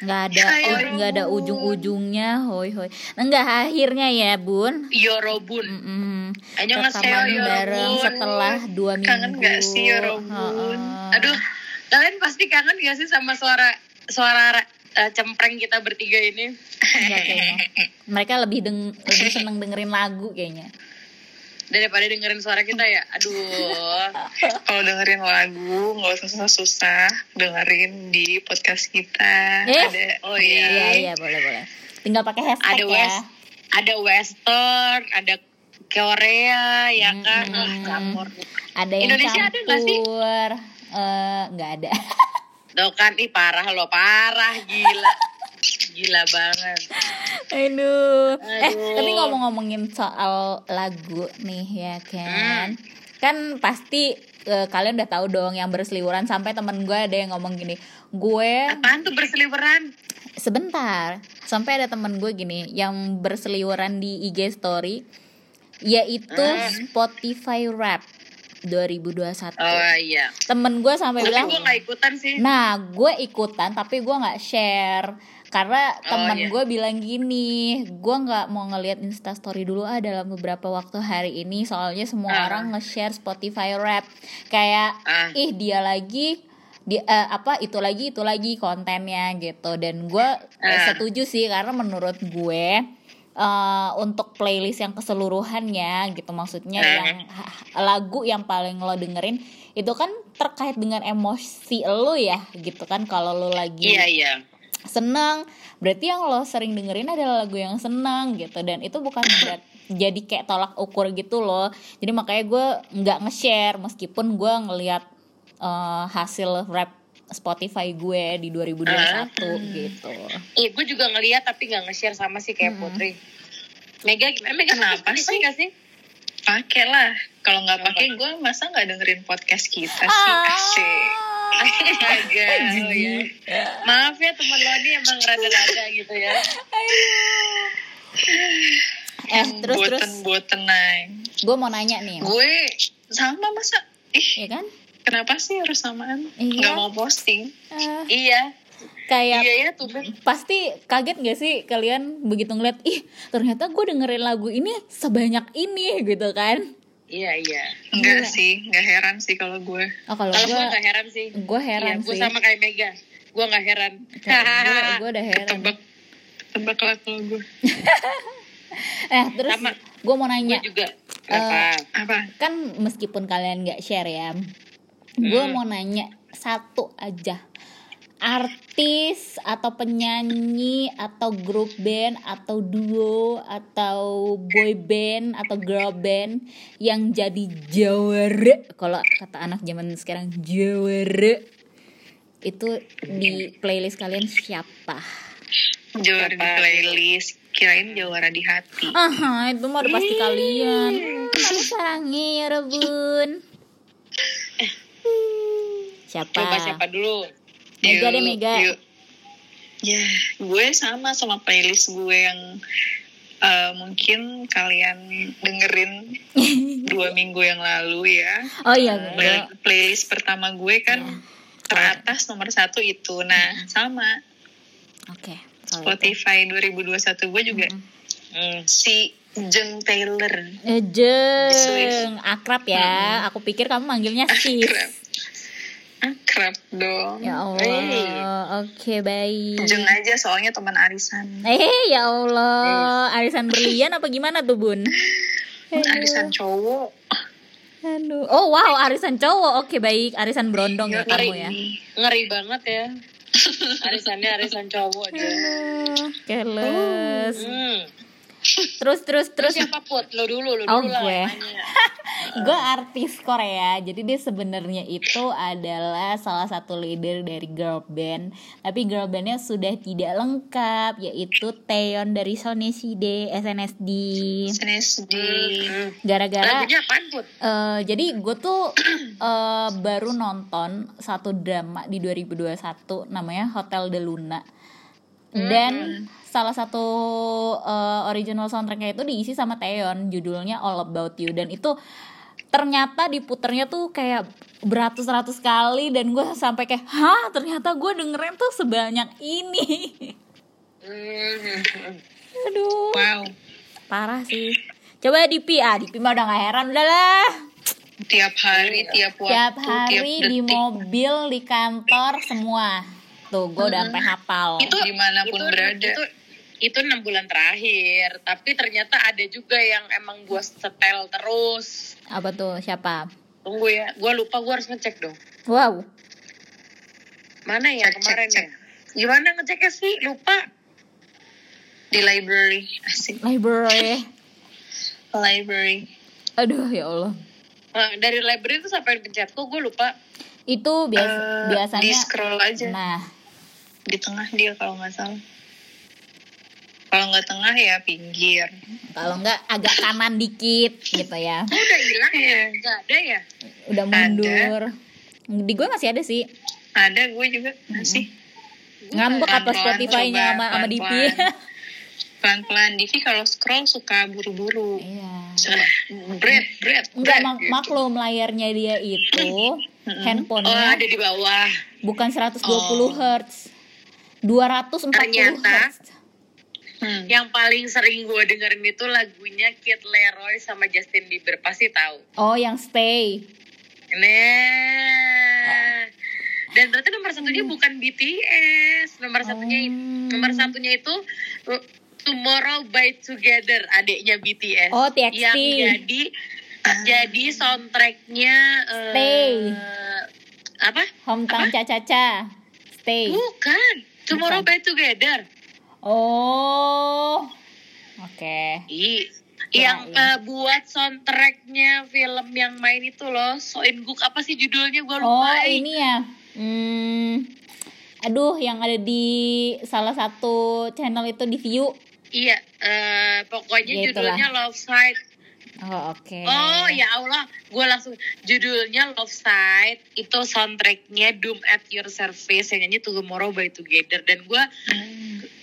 nggak ada nggak ada ujung-ujungnya hoi hoi enggak akhirnya ya bun Yorobun. Mm-mm. Annyeonghaseyo, rekaman bareng setelah dua minggu Kangen gak sih Yorobun? Aduh, kalian pasti kangen gak sih sama suara suara eh, cempreng kita bertiga ini? Enggak kayaknya mereka lebih deng lebih seneng dengerin lagu kayaknya Daripada dengerin suara kita ya. Aduh. Kalau dengerin lagu nggak usah susah-susah dengerin di podcast kita. Eh? Ada Oh iya iya. iya boleh boleh tinggal pakai hashtag Ada ya west, ada western, ada Korea, ya kan? Mm-mm. Ah, campur. ada yang Indonesia ada nggak sih? campur Eh, nggak ada Tuh kan, ih parah loh, parah gila. Gila banget. Aduh. Eh, Aduh. tapi ngomong-ngomongin soal lagu nih ya kan. Kan pasti eh, kalian udah tahu dong yang berseliweran sampai temen gue ada yang ngomong gini, gue Apaan tuh berseliweran? sebentar sampai ada temen gue gini yang berseliweran di IG story yaitu Hmm. Spotify Rap 2021. Oh iya. Temen gue sampai Tapi bilang, gue gak ikutan sih. Nah, gue ikutan tapi gue nggak share karena Oh, temen iya. gue bilang gini, gue nggak mau ngelihat Instastory dulu ah dalam beberapa waktu hari ini soalnya semua Ah. orang nge-share Spotify Rap kayak Ah. ih dia lagi di eh, apa itu lagi itu lagi kontennya gitu dan gue eh, Ah. setuju sih karena menurut gue eh, untuk playlist yang keseluruhannya gitu maksudnya Ah. yang lagu yang paling lo dengerin itu kan terkait dengan emosi lo ya gitu kan kalau lo lagi Iya, iya. Seneng berarti yang lo sering dengerin adalah lagu yang seneng gitu dan itu bukan berat jadi kayak tolak ukur gitu loh jadi makanya gue nggak nge-share meskipun gue ngelihat eh, hasil rap Spotify gue di 2021 gitu Iya, gue juga ngeliat tapi gak nge-share sama sih kayak Putri. Mega gimana? Mega Kenapa sih? nggak sih? Pakai lah. Kalau nggak pakai gue masa nggak dengerin podcast kita sih asik. Astaga, oh ya. Maaf ya teman lo ini emang rada-rada gitu ya. eh terus terus Buatan buatan naik. gue mau nanya nih Gue sama masa. Ih, ya kan kenapa sih harus samaan? Iya. Nggak mau posting. Eh, Iya, kayak iya ya tuh. pasti kaget gak sih kalian begitu ngeliat ih ternyata gue dengerin lagu ini sebanyak ini gitu kan Iya, iya. Enggak Gila. sih, nggak heran sih kalau gue. oh kalau gue gue gak heran sih. gue heran iya, gue sih sama kayak Mega. Gue gak heran. gue gue udah heran Tebak, tebak lah kalau gue. eh terus Sama. gue mau gue nanya juga. Kenapa? Apa? kan meskipun kalian nggak share ya gue Hmm. mau nanya satu aja artis atau penyanyi atau grup band atau duo atau boy band atau girl band yang jadi jawara kalau kata anak zaman sekarang jawara itu di playlist kalian siapa? Jawara di Siapa? playlist. Kirain jawara di hati. Aha, itu mah udah pasti kalian. Aku sarangi ya Rebun. Siapa? Coba siapa dulu? Mega deh Mega. yuk. Ya, gue sama sama playlist gue yang eh, mungkin kalian dengerin dua minggu yang lalu ya. Oh iya, Play- gue. playlist pertama gue kan teratas nomor satu itu. Nah, sama Oke. kalau itu. Spotify 2021 gue juga Hmm. si Jeng Taylor. Eh, Jeng, akrab ya. Aku pikir kamu manggilnya. Akrab. Akrab dong. Ya Allah. Oke, baik. Jeng aja soalnya teman arisan. Eh, ya Allah. Arisan berlian apa gimana tuh, Bun? Arisan cowok. Aduh. Oh, wow, arisan cowok. Oke, baik. Arisan berondong ya kamu ya. Ngeri banget ya. Arisannya arisan cowok dia. Aduh, Keles. Hmm. Terus terus Terus siapa put? Lo dulu, lo Oh, dulu lah gue. gue artis Korea jadi dia sebenarnya itu adalah salah satu leader dari girl band tapi girl bandnya sudah tidak lengkap yaitu Taeyeon dari SNSD SNSD SNSD. Hmm. gara-gara Lagunya apaan put? eh, jadi gue tuh eh, baru nonton satu drama di 2021 namanya Hotel de Luna dan salah satu eh, original soundtracknya itu diisi sama Taeyeon judulnya All About You. Dan itu ternyata diputernya tuh kayak beratus-ratus kali dan gue sampai kayak hah ternyata gue dengerin tuh sebanyak ini. Hmm. aduh. Wow. Parah sih. Coba Dipi ah Dipi mah udah gak heran udah lah. Tiap hari tiap waktu tiap tiap hari di detik. mobil di kantor semua tuh gue udah sampai hafal. Itu di mana pun itu, berada. itu itu enam bulan terakhir. Tapi ternyata ada juga yang emang gue setel terus. Apa tuh? Siapa? Tunggu ya. Gue lupa gue harus ngecek dong. Wow. Mana ya Cek, kemarin cek. ya? gimana ngeceknya sih? Lupa. Di library. Asik. Library. Library. Aduh ya Allah. Nah, dari library itu sampai pencet? Kok gue lupa? Itu biasa Eh, biasanya di scroll aja. Nah di tengah dia kalau nggak salah. Kalau nggak tengah ya pinggir. Kalau nggak agak kanan dikit gitu ya. Oh, udah hilang ya? Iya. nggak ada ya? Udah mundur. Di gue masih ada sih. Ada gue juga masih. Ngambek apa Pelan-pelan, Spotify-nya sama sama Dipi pelan-pelan. Divi kalau scroll suka buru-buru. Iya. Bread bread Enggak bread, mak gitu. maklum layarnya dia itu oh handphonenya ada di bawah. bukan 120 Oh. Hz 240 Ternyata. Hz Hmm. yang paling sering gue dengerin itu lagunya Kid Leroy sama Justin Bieber pasti tahu oh yang stay Nah, dan ternyata nomor satunya bukan BTS, nomor satunya Hmm. nomor satunya itu uh, Tomorrow by Together, adiknya BTS. Oh, TXT. Yang jadi jadi soundtracknya uh, Stay. apa? hometown caca-caca stay Bukan, Tomorrow Bukan. by Together. oh oke I, Ya, yang iya. uh, buat soundtracknya film yang main itu loh, Soin Guk apa sih judulnya gue lupa. oh ini ya hmm aduh yang ada di salah satu channel itu di view Iya, eh, pokoknya Ya, judulnya Love Side. Oh oke. Oh ya Allah, gue langsung judulnya Love Side. Itu soundtracknya Doom at Your Service yang nyanyi Tomorrow by Together. Dan gue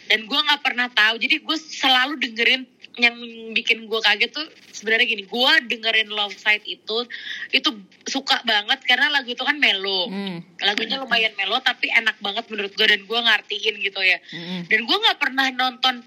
dan gue nggak pernah tahu. Jadi gue selalu dengerin yang bikin gue kaget tuh sebenarnya gini gue dengerin Love Side itu itu suka banget karena lagu itu kan melo. Hmm, lagunya lumayan melo tapi enak banget menurut gue dan gue ngertiin gitu ya. Hmm. dan gue nggak pernah nonton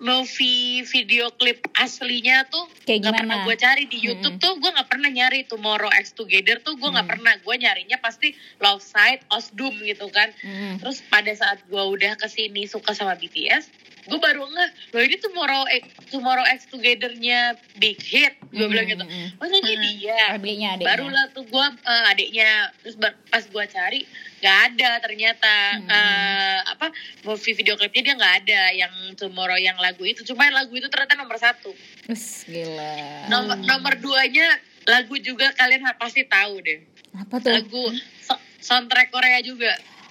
movie video klip aslinya tuh Kayak nggak pernah gue cari di YouTube tuh gue nggak pernah nyari Tomorrow X Together tuh gue nggak Hmm. pernah gue nyarinya pasti Love Side Osdum gitu kan Hmm. terus pada saat gue udah ke sini suka sama BTS gue baru ngeh loh ini Tomorrow X, Tomorrow X Together-nya Big Hit. Gue Hmm, bilang gitu. Hmm, oh ini Hmm. dia. Adiknya adiknya. Barulah tuh gue adiknya terus pas gue cari nggak ada ternyata. Hmm. eh, apa movie video klipnya dia nggak ada yang Tomorrow yang lagu itu. Cuma lagu itu ternyata nomor satu. Us, gila. Nomor nomor duanya lagu juga kalian pasti tahu deh. Apa tuh? Lagu so- soundtrack Korea juga.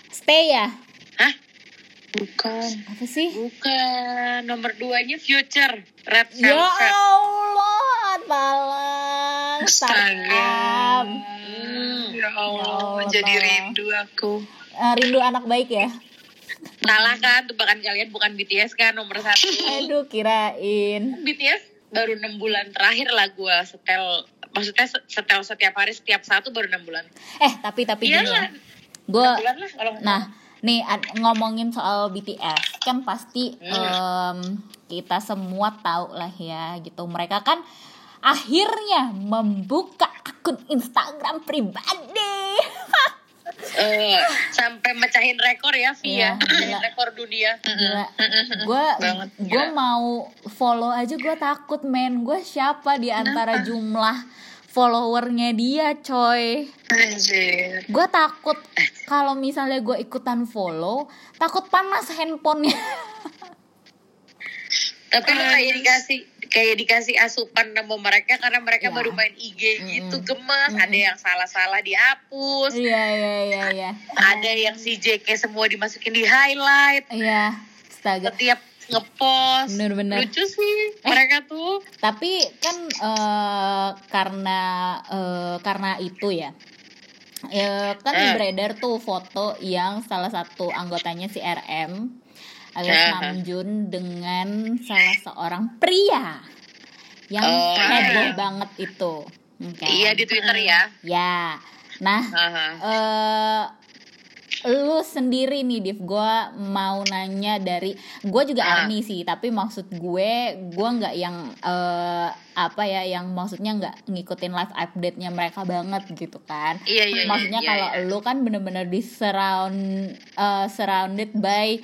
Stay ya? Hah bukan. Apa sih? Bukan. Nomor duanya Future. Red ya Velvet. Allah talang astaga. Startup Hmm. ya Allah Ya jadi rindu aku. Eh, rindu anak baik ya? Salah kan tebakan kalian bukan BTS kan nomor satu. Aduh kirain. BTS baru enam bulan terakhir lah gue setel. Maksudnya se- setel setiap hari setiap satu baru enam bulan. Eh tapi tapi iya gini ya gue nah nih ngomongin soal BTS kan pasti em, kita semua tahu lah ya gitu. Mereka kan akhirnya membuka akun Instagram pribadi. Eh, sampai mecahin rekor ya Iya, via gila. rekor dunia. Gila. gue gue mau follow aja gue takut men. Gue siapa di antara jumlah followernya dia coy. Anjir. Gue takut kalau misalnya gue ikutan follow takut panas handphonenya. Tapi lu kayak dikasih kayak dikasih asupan nama mereka karena mereka Ya. baru main IG gitu Mm-mm. gemes. Ada yang salah-salah dihapus. Iya iya iya iya. Ada yang si JK semua dimasukin di highlight. Iya astaga. Setiap ngepost Bener-bener. lucu sih mereka tuh tapi kan eh, karena eh, karena itu ya ya kan Eh. beredar tuh foto yang salah satu anggotanya si RM alias Eh. Namjoon dengan salah seorang pria yang Oh, heboh iya. banget itu Oke. Iya di Twitter ya. Ya. Nah, Aha. eh lu sendiri nih Div gue mau nanya dari gue juga Ah. army sih tapi maksud gue gue nggak yang eh, apa ya yang maksudnya nggak ngikutin live update nya mereka banget gitu kan Iya iya. iya, maksudnya iya, kalau iya. lu kan bener-bener di surround eh, surrounded by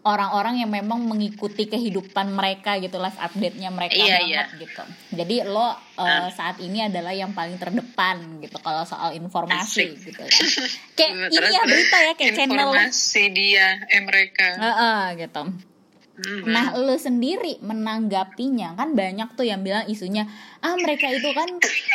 orang-orang yang memang mengikuti kehidupan mereka gitu live update-nya mereka Iya, banget iya. gitu jadi lo eh, Ah. saat ini adalah yang paling terdepan gitu kalau soal informasi Asik. gitu kan kayak ini ya berita ya kayak channel informasi dia eh mereka Heeh, gitu Nah, lu sendiri menanggapinya kan banyak tuh yang bilang isunya ah mereka itu kan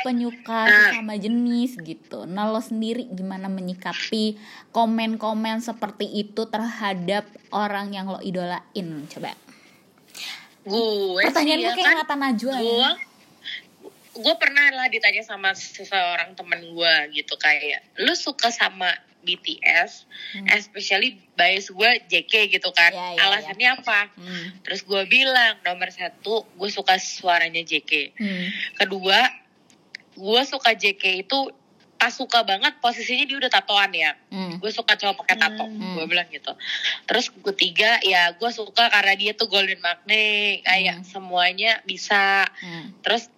penyuka sama jenis gitu. Nah, lo sendiri gimana menyikapi komen-komen seperti itu terhadap orang yang lo idolain? Coba. gue Pertanyaan gue ya kayak kan, Najwa ya. gue gue pernah lah ditanya sama seseorang temen gue gitu kayak lu suka sama BTS, Hmm. especially bias gue JK gitu kan, Ya, ya, alasannya apa? Hmm. Terus gue bilang nomor satu gue suka suaranya JK, Hmm. kedua gue suka JK itu pas suka banget posisinya dia udah tatoan ya, Hmm. gue suka cowok pakai tato, Hmm. gue bilang gitu. Terus ketiga ya gue suka karena dia tuh golden magnet, kayak Hmm. semuanya bisa. Hmm. Terus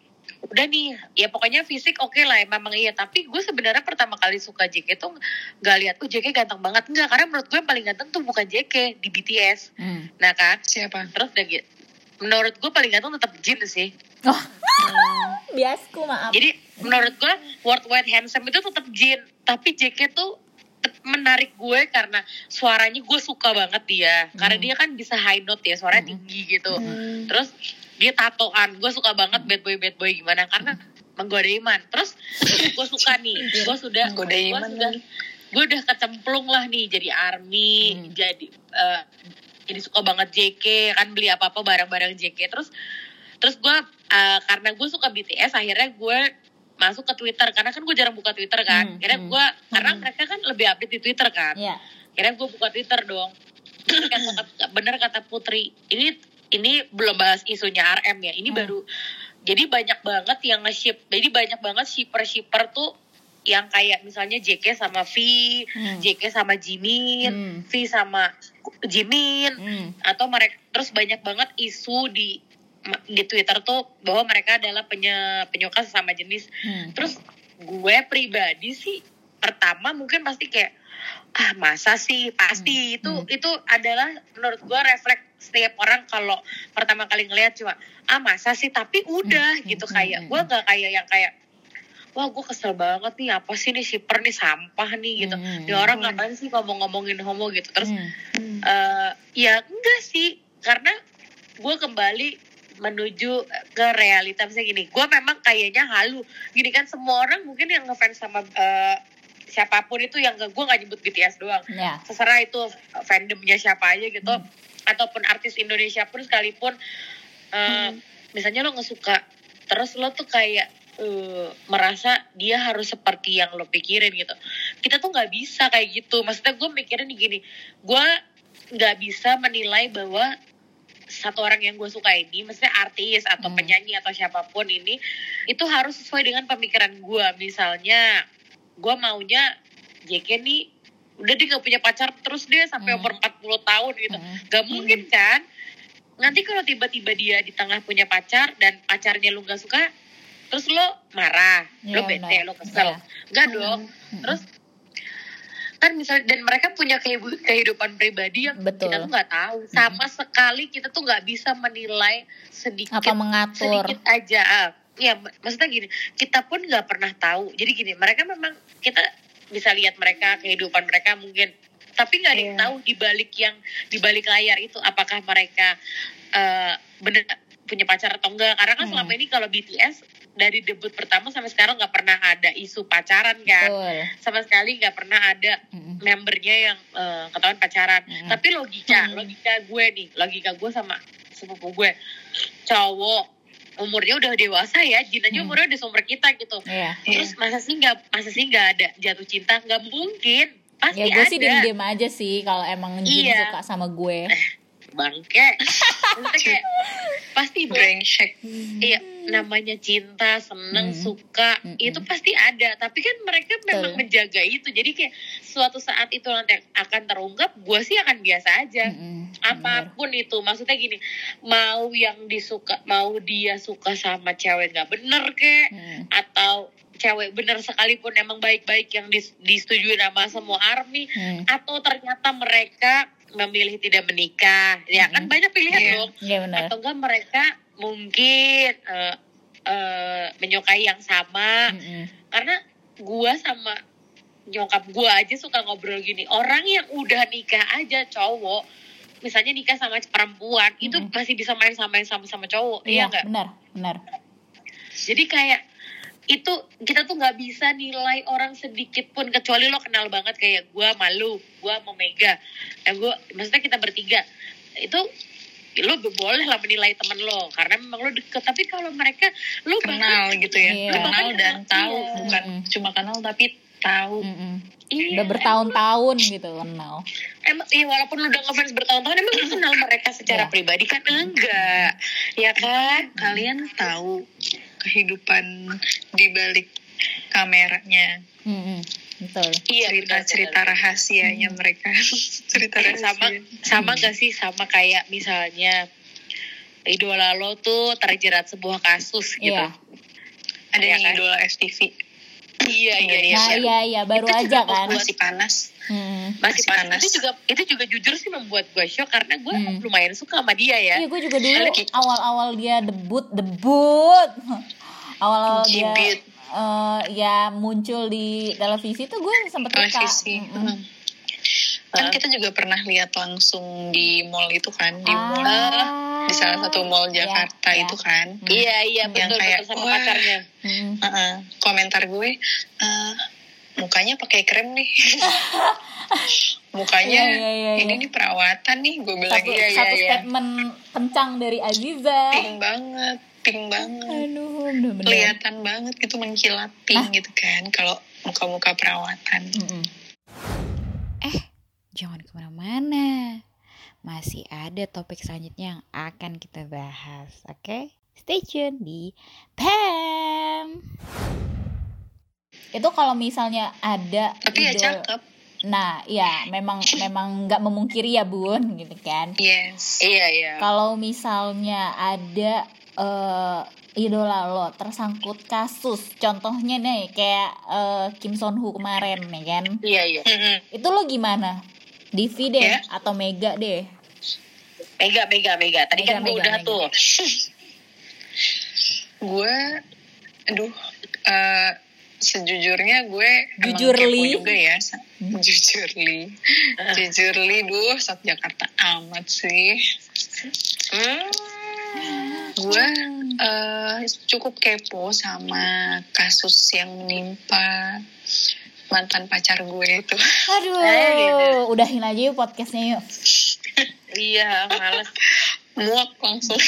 udah nih, ya pokoknya fisik oke lah, memang iya. Tapi gue sebenarnya pertama kali suka JK tuh gak lihat, oh JK ganteng banget enggak, karena menurut gue yang paling ganteng tuh bukan JK di BTS, Hmm. nah kan. siapa Terus udah gitu, menurut gue paling ganteng tetap Jin sih. Oh. Biasku maaf. Jadi menurut gue worldwide handsome itu tetap Jin, tapi JK tuh menarik gue karena suaranya gue suka banget dia, karena Hmm. dia kan bisa high note ya, suaranya Hmm. tinggi gitu. Hmm. Terus dia tatoan, gue suka banget bad boy bad boy gimana karena menggoda iman. Terus gue suka nih, gue sudah Menggoda iman sudah gue udah kecemplung lah nih jadi army, Hmm. jadi eh, jadi suka banget JK kan beli apa apa barang-barang JK. Terus terus gue eh, karena gue suka BTS akhirnya gue masuk ke Twitter karena kan gue jarang buka Twitter kan. Hmm, Akhirnya hmm. gue karena Hmm. mereka kan lebih update di Twitter kan Ya. akhirnya gue buka Twitter dong bener kata Putri ini ini belum bahas isunya RM ya ini Hmm. baru jadi banyak banget yang nge-ship jadi banyak banget shipper-shipper tuh yang kayak misalnya JK sama V, Hmm. JK sama Jimin, Hmm. V sama Jimin Hmm. atau mereka terus banyak banget isu di di Twitter tuh bahwa mereka adalah penye, penyuka sesama jenis Hmm. Terus gue pribadi sih pertama mungkin pasti kayak ah masa sih pasti Hmm. itu Hmm. itu adalah menurut gue refleks setiap orang kalau pertama kali ngelihat cuma ah masa sih tapi udah Hmm. gitu Hmm. kayak Hmm. gue gak kayak yang kayak wah gue kesel banget nih apa sih nih shipper nih sampah nih gitu Hmm. Ini orang ngapain sih ngomong-ngomongin homo gitu terus Hmm. Hmm. eh ya enggak sih karena gue kembali menuju ke realita misalnya gini gue memang kayaknya halu gini kan semua orang mungkin yang ngefans sama eh, siapa pun itu yang gue nggak nyebut BTS doang Ya. terserah itu fandomnya siapa aja gitu ataupun artis Indonesia pun sekalipun eh, misalnya lo nggak suka terus lo tuh kayak eh, merasa dia harus seperti yang lo pikirin gitu kita tuh nggak bisa kayak gitu maksudnya gue mikirin gini gue nggak bisa menilai bahwa satu orang yang gue suka ini, maksudnya artis atau Hmm. penyanyi atau siapa pun ini, itu harus sesuai dengan pemikiran gue. Misalnya, gue maunya JK nih, udah dia gak punya pacar terus dia sampai Hmm. umur 40 tahun gitu. Hmm. Gak mungkin kan? Nanti kalau tiba-tiba dia di tengah punya pacar dan pacarnya lu gak suka, terus lo marah, Iya, lo bete, lo kesel. Iya. Gak dong. Terus kan misal dan mereka punya kehidupan pribadi yang Betul. kita tuh nggak tahu sama sekali kita tuh nggak bisa menilai sedikit Apa mengatur? sedikit aja. Ya mak- maksudnya gini kita pun nggak pernah tahu jadi gini mereka memang kita bisa lihat mereka kehidupan mereka mungkin tapi nggak ada yang Iya. tahu di balik yang di balik layar itu apakah mereka eh, bener punya pacar atau enggak karena kan Hmm. selama ini kalau BTS dari debut pertama sampai sekarang nggak pernah ada isu pacaran kan Betul. sama sekali nggak pernah ada Mm-mm. membernya yang eh, ketahuan pacaran. Mm. Tapi logika, Hmm. logika gue nih, logika gue sama sepupu gue, cowok umurnya udah dewasa ya, Jin aja Hmm. umurnya udah seumur kita gitu. Iya. Terus masa sih nggak, masa sih nggak ada jatuh cinta? Nggak mungkin, pasti Ya gue ada. sih diem-diem aja sih kalau emang Jin Iya. suka sama gue. Bangke, Maksudnya kayak pasti brengsek Iya, namanya cinta seneng Mm. suka Mm-mm. itu pasti ada tapi kan mereka memang Betul. menjaga itu jadi kayak suatu saat itu nanti akan terungkap gue sih akan biasa aja Mm-mm. apa pun itu maksudnya gini mau yang disuka mau dia suka sama cewek nggak bener kek Mm. atau cewek bener sekalipun emang baik-baik yang dis- disetujui sama semua army Mm. atau ternyata mereka memilih tidak menikah ya kan Mm-mm. banyak pilihan Iya. dong Iya benar. atau enggak mereka mungkin eh, eh, menyukai yang sama Mm-mm. karena gua sama nyokap gua aja suka ngobrol gini orang yang udah nikah aja cowok misalnya nikah sama perempuan itu Mm-mm. masih bisa main sama sama sama cowok Iya iya enggak benar benar. jadi kayak itu kita tuh nggak bisa nilai orang sedikit pun kecuali lo kenal banget kayak gua malu gua mau mega eh gua maksudnya kita bertiga itu lo boleh lah menilai temen lo karena memang lo deket tapi kalau mereka lo kenal bahkan- gitu ya Iya. kenal dan tahu Iya. bukan Mm-mm. cuma kenal tapi tahu Mm-mm. iya, Udah bertahun-tahun gitu kenal. emang iya walaupun lu udah ngefans bertahun-tahun emang lu kenal mereka secara Iya. pribadi kan enggak ya kan kalian tahu kehidupan di balik kameranya Mm-mm. Betul. iya cerita-cerita rahasianya mereka cerita Kayak sama rahasia sama gak sih sama kayak misalnya idola lo tuh terjerat sebuah kasus gitu Iya. ada Iya yang kan? idola FTV iya iya iya Nah, iya. iya iya baru Itu aja kan. masih panas Mm. masih masih panas. panas. itu juga itu juga jujur sih membuat gue shock karena gue Hmm. lumayan suka sama dia ya Iya gue juga dulu awal-awal dia debut debut awal-awal dia Eh, ya muncul di televisi tuh gue sempet suka. televisi Mm-mm. Hmm. kan kita juga pernah lihat langsung di mall itu kan di mall Ah, di salah satu mall ya, Jakarta ya. itu kan iya iya Yang betul kayak, betul sama pacarnya Mm-mm. Heeh. komentar gue eh, mukanya pakai krem nih mukanya Iya, iya, iya, ini iya. nih perawatan nih gue bilang Satu, iya iya satu iya statement kencang dari Aziza. pink banget pink banget Aduh, bener-bener. kelihatan banget gitu mengkilat pink Hah? gitu kan kalau muka-muka perawatan Mm-mm. Eh, jangan ke mana-mana. Masih ada topik selanjutnya yang akan kita bahas, oke? Stay tune di PAM. Itu kalau misalnya ada tapi ya cakep Nah, ya memang memang nggak memungkiri ya bun, gitu kan. yes iya iya Kalau misalnya ada eh, idola lo tersangkut kasus, contohnya nih kayak eh, Kim Son Hu kemarin, nih kan. iya iya. Itu lo gimana? Divi deh Ya. atau Mega deh? mega mega mega tadi Mega, kan gue mega, udah mega. tuh gue aduh eh, sejujurnya gue kepo juga ya Hmm. jujurly jujurly duh sok Jakarta amat sih Hmm. Gue eh, cukup kepo sama kasus yang menimpa mantan pacar gue itu Aduh, gitu. udahin aja yuk podcastnya yuk. iya males muak langsung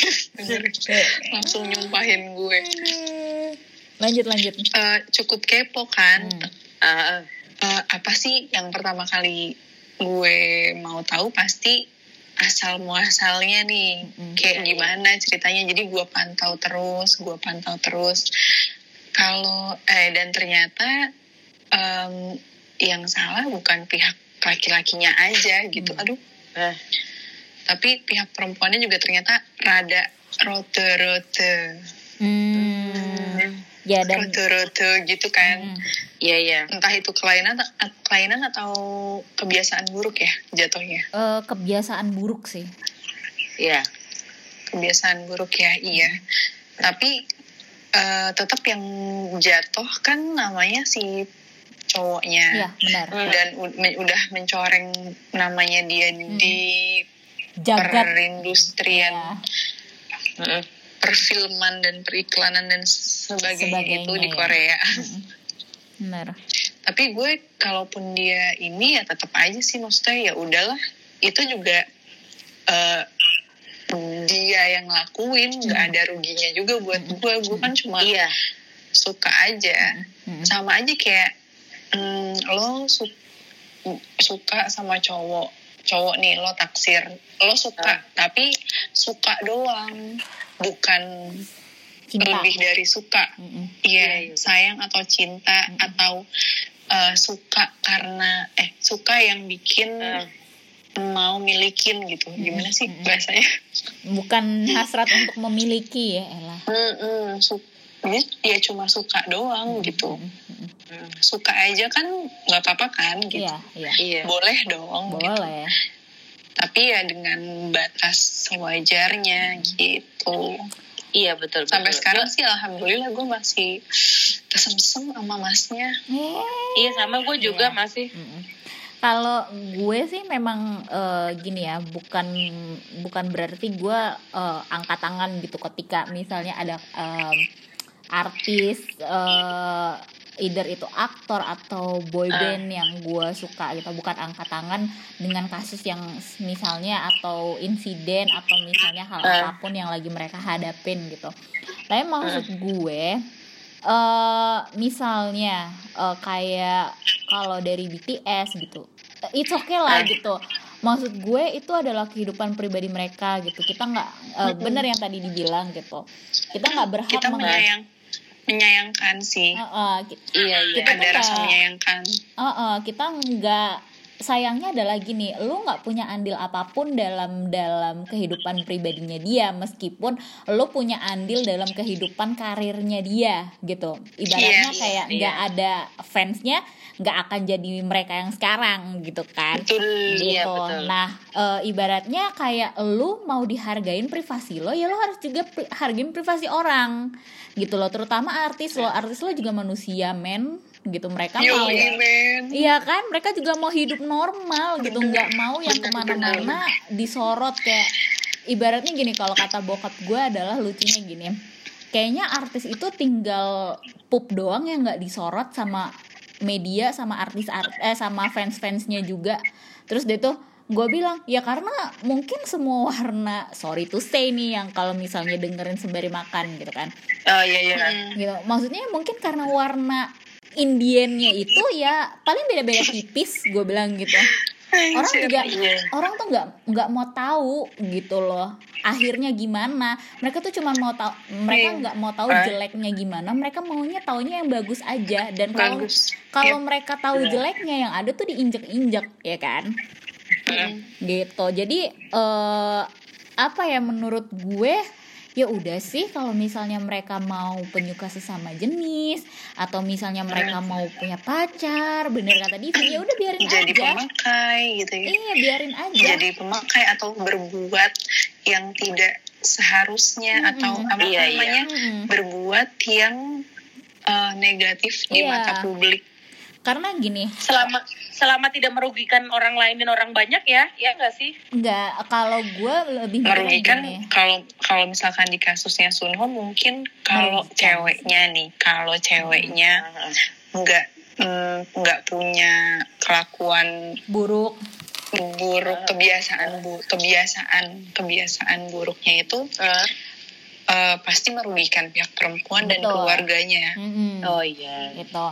langsung nyumpahin gue Lanjut lanjut. Eh, cukup kepo kan Hmm. Ah, Eh, apa sih yang pertama kali gue mau tahu pasti asal muasalnya nih kayak gimana ceritanya. Jadi gue pantau terus gue pantau terus. Kalau eh dan ternyata em, yang salah bukan pihak laki-lakinya aja gitu. Aduh. Ah. tapi pihak perempuannya juga ternyata rada rote-rote. Hmm. Ya dan rote-rote gitu kan Hmm. iya iya entah itu kelainan kelainan atau kebiasaan buruk ya jatuhnya Eh, kebiasaan buruk sih. iya kebiasaan buruk ya iya tapi eh, tetap yang jatuh kan namanya si cowoknya Iya benar. Hmm. dan u- me- udah mencoreng namanya dia Hmm. di Jagat. perindustrian Ya. Mm-mm. Perfilman dan periklanan dan sebagainya, Sebagainya, itu di ya. Korea Mm-mm. Benar. tapi gue kalaupun dia ini ya tetap aja sih maksudnya ya udahlah itu juga eh, dia yang ngelakuin nggak Hmm. ada ruginya juga buat gue gue kan cuma iya suka aja Mm-mm. sama aja kayak mm, lo su- suka sama cowok cowok nih lo taksir lo suka Ah. tapi suka doang bukan cinta lebih dari suka. Iya, Iya, iya. sayang atau cinta Mm-mm. atau eh, suka karena eh suka yang bikin Eh, mau milikin gitu. Gimana sih Mm-mm. bahasanya? bukan hasrat untuk memiliki ya Ella Mm-mm, su- Dia, dia cuma suka doang gitu. Mm-mm. mm, Suka aja kan nggak apa-apa kan gitu. iya iya iya Boleh dong. gitu. Tapi ya dengan batas sewajarnya gitu. iya betul Sampai betul. sekarang sih alhamdulillah gue masih kesem-sem sama masnya. Eh, iya sama gue juga Iya. masih Mm-mm. Kalau gue sih memang eh, gini ya, bukan bukan berarti gue eh, angkat tangan gitu ketika misalnya ada em, artis eh, either itu aktor atau boy Ah. yang gue suka gitu, bukan angkat tangan dengan kasus yang misalnya atau insiden atau misalnya hal Ah. apa pun yang lagi mereka hadapin gitu. Tapi maksud gue eh misalnya eh, kayak kalau dari BTS gitu it's okay lah Ah. gitu maksud gue itu adalah kehidupan pribadi mereka gitu kita nggak eh, Mm-mm. bener yang tadi dibilang gitu kita nggak berhak Kita meng- menyayang menyayangkan sih. Eh, eh, ki- iya iya Kita Ada rasa menyayangkan. eh, eh, kita nggak sayangnya adalah gini lu nggak punya andil apa pun dalam dalam kehidupan pribadinya dia meskipun lu punya andil dalam kehidupan karirnya dia gitu ibaratnya Iya, kayak iya. nggak ada fansnya nggak akan jadi mereka yang sekarang gitu kan Betul. Iya, gitu. betul. Nah, e, ibaratnya kayak lu mau dihargain privasi lo, ya lo harus juga pri- hargain privasi orang. Gitu loh, terutama artis lo. Artis lo juga manusia, men. Gitu mereka Yo, mau. Iya kan, mereka juga mau hidup normal gitu, nggak mau yang ke mana-mana disorot kayak ibaratnya gini kalau kata bokap gue adalah lucunya gini, kayaknya artis itu tinggal pup doang yang nggak disorot sama media sama artis art eh sama fans fansnya juga, terus dia tuh gue bilang ya karena mungkin semua warna sorry to say nih yang kalau misalnya dengerin sembari makan gitu kan. Oh iya iya. Gitu maksudnya mungkin karena warna Indiannya itu ya paling beda-beda tipis gue bilang gitu orang juga Iya. orang tuh nggak nggak mau tahu gitu loh akhirnya gimana mereka tuh cuma mau tahu mereka Iya. nggak mau tahu Ah. jeleknya gimana mereka maunya taunya yang bagus aja dan kalau kalau Yep. mereka tahu Iya. jeleknya yang ada tuh diinjek-injek ya kan gitu jadi eh apa ya menurut gue ya udah sih kalau misalnya mereka mau penyuka sesama jenis atau misalnya mereka mau punya pacar bener kata Divi ya udah biarin Jadi aja pemakai gitu ya. iya biarin aja Jadi pemakai atau berbuat yang tidak seharusnya Mm-mm. atau apa Iya, iya. namanya Mm-mm. berbuat yang eh, negatif di Iya. mata publik. Karena gini. Selama selama tidak merugikan orang lain dan orang banyak ya ya nggak sih? Nggak kalau gue lebih merugikan kalau kalau misalkan di kasusnya Sunho mungkin kalau ceweknya nih kalau ceweknya nggak mm, nggak punya kelakuan buruk. buruk kebiasaan bu kebiasaan kebiasaan buruknya itu Eh, eh, pasti merugikan pihak perempuan dan Betul. keluarganya. Mm-mm. oh iya. Gitu.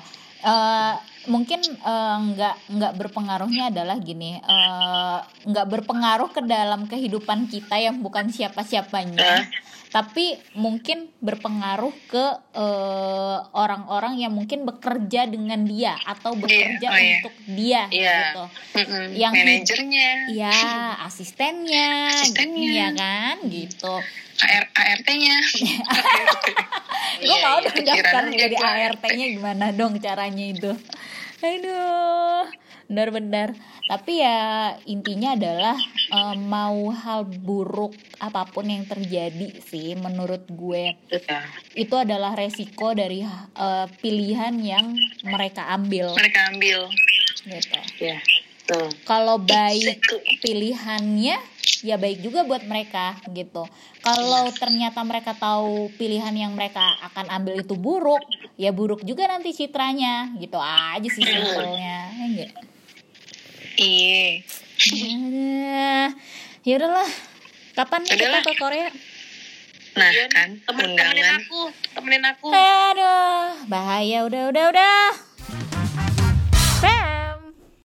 Eh, mungkin eh, nggak nggak berpengaruhnya adalah gini eh, nggak berpengaruh ke dalam kehidupan kita yang bukan siapa siapanya tapi mungkin berpengaruh ke eh, orang-orang yang mungkin bekerja dengan dia atau bekerja oh iya. untuk dia Iya. gitu Mm-mm. Yang manajernya ya asistennya Asistennya. ya kan gitu AR, ART-nya gue mau iya. dong daftar aja jadi. ART-nya gimana dong caranya itu aduh benar-benar tapi ya intinya adalah eh, mau hal buruk apa pun yang terjadi sih menurut gue Iya. itu adalah resiko dari eh, pilihan yang mereka ambil mereka ambil gitu. Tuh. kalau baik pilihannya ya baik juga buat mereka gitu. Kalau ternyata mereka tahu pilihan yang mereka akan ambil itu buruk, ya buruk juga nanti citranya gitu aja sih simpelnya. Ya enggak? iya. Ya udahlah. Kapan nih kita ke Korea? nah Iya, kan temen temenin aku temenin aku Aduh, bahaya udah udah udah.